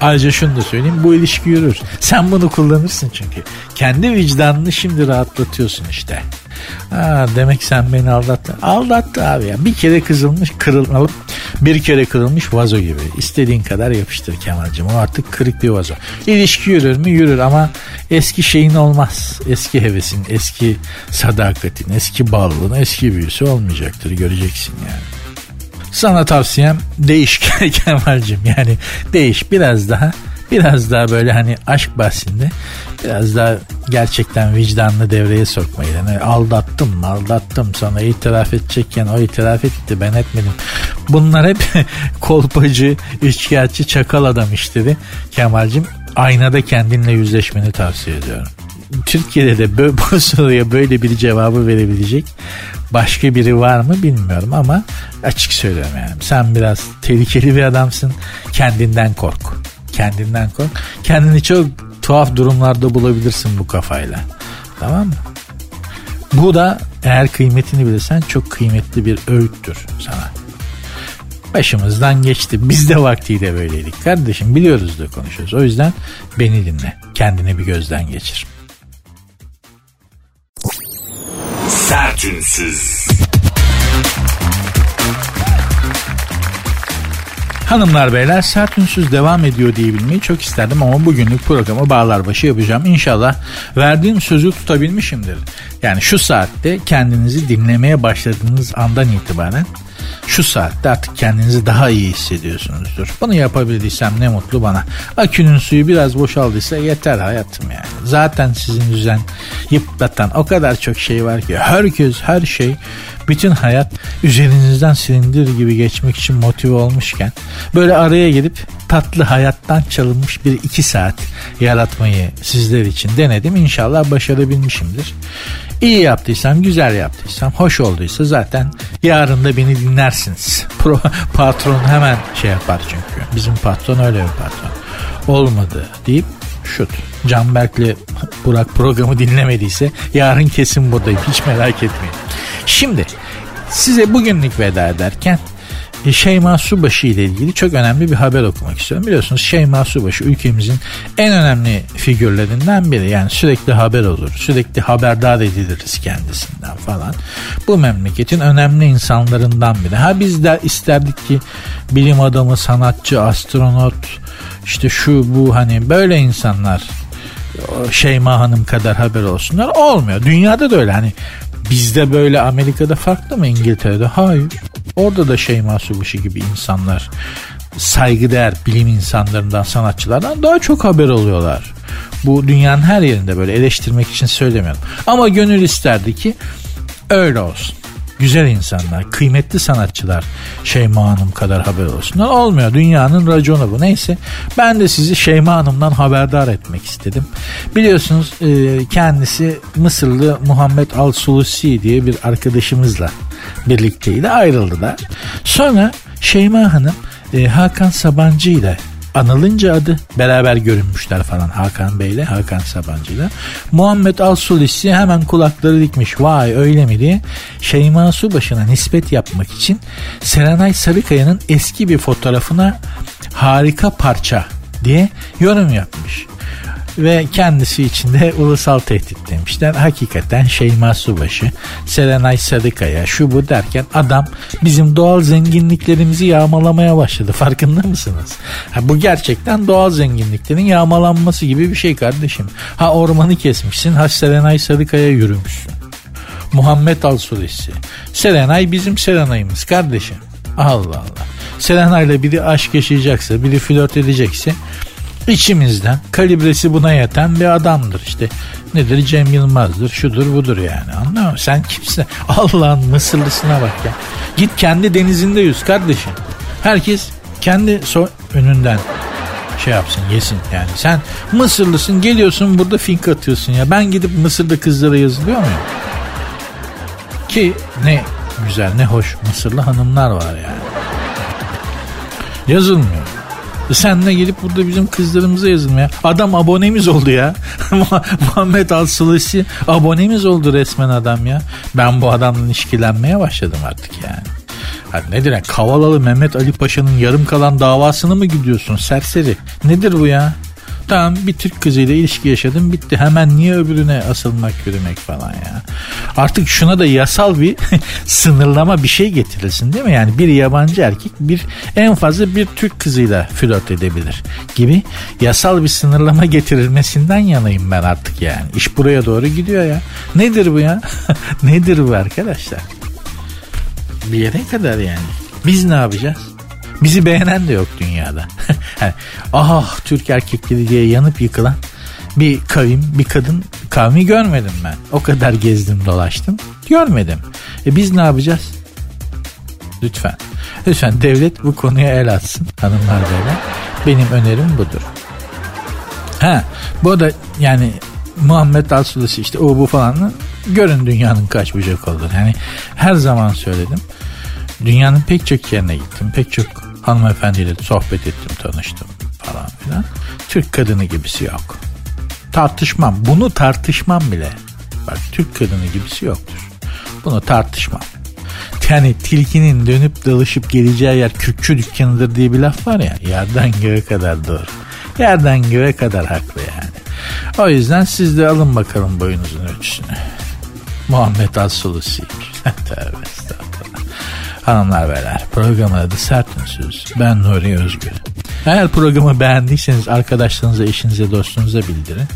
S2: Ayrıca şunu da söyleyeyim bu ilişki yürür. Sen bunu kullanırsın çünkü. Kendi vicdanını şimdi rahatlatıyorsun işte. Ha, demek sen beni aldattın. Aldattı abi ya. Bir kere kızılmış kırılıp bir kere kırılmış vazo gibi. İstediğin kadar yapıştır Kemal'cim. O artık kırık bir vazo. İlişki yürür mü? Yürür ama eski şeyin olmaz. Eski hevesin, eski sadakatin, eski bağlılığın, eski büyüsü olmayacaktır. Göreceksin yani. Sana tavsiyem değiş Kemal'cim. Yani değiş biraz daha biraz daha böyle hani aşk bahsinde biraz daha gerçekten vicdanını devreye sokmayı. Yani aldattım mı aldattım sana itiraf edecekken o itiraf etti ben etmedim. Bunlar hep kolpacı, üçkağıtçı, çakal adam işleri. Kemal'cim aynada kendinle yüzleşmeni tavsiye ediyorum. Türkiye'de de böyle, bu soruya böyle bir cevabı verebilecek başka biri var mı bilmiyorum ama açık söylüyorum yani. Sen biraz tehlikeli bir adamsın. Kendinden kork. Kendinden kork. Kendini çok tuhaf durumlarda bulabilirsin bu kafayla. Tamam mı? Bu da eğer kıymetini bilirsen çok kıymetli bir öğüttür sana. Başımızdan geçti. Biz de vaktiyle böyleydik. Kardeşim biliyoruz da konuşuyoruz. O yüzden beni dinle. Kendini bir gözden geçir.
S1: Sertünsüz.
S2: Hanımlar beyler sert ünsüz devam ediyor diyebilmeyi çok isterdim ama bugünlük programı bağlar başı yapacağım. İnşallah verdiğim sözü tutabilmişimdir. Yani şu saatte kendinizi dinlemeye başladığınız andan itibaren şu saatte artık kendinizi daha iyi hissediyorsunuzdur. Bunu yapabildiysem ne mutlu bana. Akünün suyu biraz boşaldıysa yeter hayatım yani. Zaten sizin düzen yıpratan o kadar çok şey var ki herkes her şey bütün hayat üzerinizden silindir gibi geçmek için motive olmuşken böyle araya gelip tatlı hayattan çalınmış bir iki saat yaratmayı sizler için denedim. İnşallah başarabilmişimdir. İyi yaptıysam, güzel yaptıysam, hoş olduysa zaten yarın da beni dinlersiniz. Pro, patron hemen şey yapar çünkü. Bizim patron öyle bir patron. Olmadı deyip şut. Canberk'le Burak programı dinlemediyse yarın kesin buradayım. Hiç merak etmeyin. Şimdi size bugünlük veda ederken Şeyma Subaşı ile ilgili çok önemli bir haber okumak istiyorum. Biliyorsunuz Şeyma Subaşı ülkemizin en önemli figürlerinden biri. Yani sürekli haber olur. Sürekli haberdar ediliriz kendisinden falan. Bu memleketin önemli insanlarından biri. Ha biz de isterdik ki bilim adamı, sanatçı, astronot işte şu bu hani böyle insanlar Şeyma Hanım kadar haber olsunlar. Olmuyor. Dünyada da öyle hani Bizde böyle Amerika'da farklı mı İngiltere'de? Hayır. Orada da Şeyma Subaşı gibi insanlar saygıdeğer bilim insanlarından, sanatçılardan daha çok haber oluyorlar. Bu dünyanın her yerinde böyle eleştirmek için söylemiyorum. Ama gönül isterdi ki öyle olsun güzel insanlar, kıymetli sanatçılar Şeyma Hanım kadar haber olsunlar. Olmuyor. Dünyanın raconu bu. Neyse ben de sizi Şeyma Hanım'dan haberdar etmek istedim. Biliyorsunuz e, kendisi Mısırlı Muhammed Al-Sulusi diye bir arkadaşımızla birlikteydi. Ayrıldılar. Sonra Şeyma Hanım e, Hakan Sabancı ile anılınca adı beraber görünmüşler falan Hakan Bey ile Hakan Sabancı ile. Muhammed Al-Sulisi hemen kulakları dikmiş vay öyle mi diye Şeyma Subaşı'na nispet yapmak için Serenay Sarıkaya'nın eski bir fotoğrafına harika parça diye yorum yapmış ve kendisi için de ulusal tehdit demişler. Hakikaten Şeyma Subaşı, Serenay Sarıkaya şu bu derken adam bizim doğal zenginliklerimizi yağmalamaya başladı. Farkında mısınız? Ha, bu gerçekten doğal zenginliklerin yağmalanması gibi bir şey kardeşim. Ha ormanı kesmişsin, ha Serenay Sarıkaya yürümüşsün. Muhammed Alsulisi. Serenay bizim Serenay'ımız kardeşim. Allah Allah. Serenay'la biri aşk yaşayacaksa, biri flört edecekse içimizden kalibresi buna yeten bir adamdır işte. Nedir Cem Yılmaz'dır şudur budur yani anladın mı? Sen kimsin? Allah'ın Mısırlısına bak ya. Git kendi denizinde yüz kardeşim. Herkes kendi so önünden şey yapsın yesin yani. Sen Mısırlısın geliyorsun burada fink atıyorsun ya. Ben gidip Mısır'da kızlara yazılıyor muyum? Ki ne güzel ne hoş Mısırlı hanımlar var yani. Yazılmıyor. Sen ne gelip burada bizim kızlarımıza yazılmaya. Adam abonemiz oldu ya. Muhammed Alsılısi abonemiz oldu resmen adam ya. Ben bu adamla ilişkilenmeye başladım artık yani. Ha nedir ya Kavalalı Mehmet Ali Paşa'nın yarım kalan davasını mı gidiyorsun serseri? Nedir bu ya? Tamam bir Türk kızıyla ilişki yaşadım bitti. Hemen niye öbürüne asılmak yürümek falan ya. Artık şuna da yasal bir sınırlama bir şey getirilsin değil mi? Yani bir yabancı erkek bir en fazla bir Türk kızıyla flört edebilir gibi yasal bir sınırlama getirilmesinden yanayım ben artık yani. İş buraya doğru gidiyor ya. Nedir bu ya? Nedir bu arkadaşlar? Bir yere kadar yani. Biz ne yapacağız? Bizi beğenen de yok dünyada. Ah Türk erkekleri diye yanıp yıkılan bir kavim, bir kadın kavmi görmedim ben. O kadar gezdim dolaştım. Görmedim. E biz ne yapacağız? Lütfen. Lütfen devlet bu konuya el atsın hanımlar beyler. Benim önerim budur. Ha, bu da yani Muhammed Alsulası işte o bu falan görün dünyanın kaç bucak olduğunu. Yani her zaman söyledim. Dünyanın pek çok yerine gittim. Pek çok hanımefendiyle sohbet ettim, tanıştım falan filan. Türk kadını gibisi yok. Tartışmam. Bunu tartışmam bile. Bak Türk kadını gibisi yoktur. Bunu tartışmam. Yani tilkinin dönüp dalışıp geleceği yer kürkçü dükkanıdır diye bir laf var ya. Yerden göğe kadar doğru. Yerden göğe kadar haklı yani. O yüzden siz de alın bakalım boyunuzun ölçüsünü. Muhammed As-Sulusi'ymiş. Tövbe estağfurullah. Hanımlar beyler programın adı Sert Ünsüz. Ben Nuri Özgür. Eğer programı beğendiyseniz arkadaşlarınıza, eşinize, dostunuza bildirin.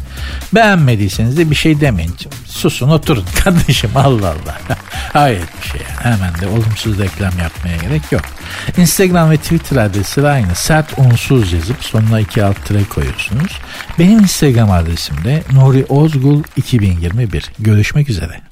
S2: Beğenmediyseniz de bir şey demeyin. Susun oturun kardeşim Allah Allah. Hayır bir şey. Hemen de olumsuz reklam yapmaya gerek yok. Instagram ve Twitter adresi aynı. Sert unsuz yazıp sonuna iki alt tire koyuyorsunuz. Benim Instagram adresim de Nuri Ozgul 2021. Görüşmek üzere.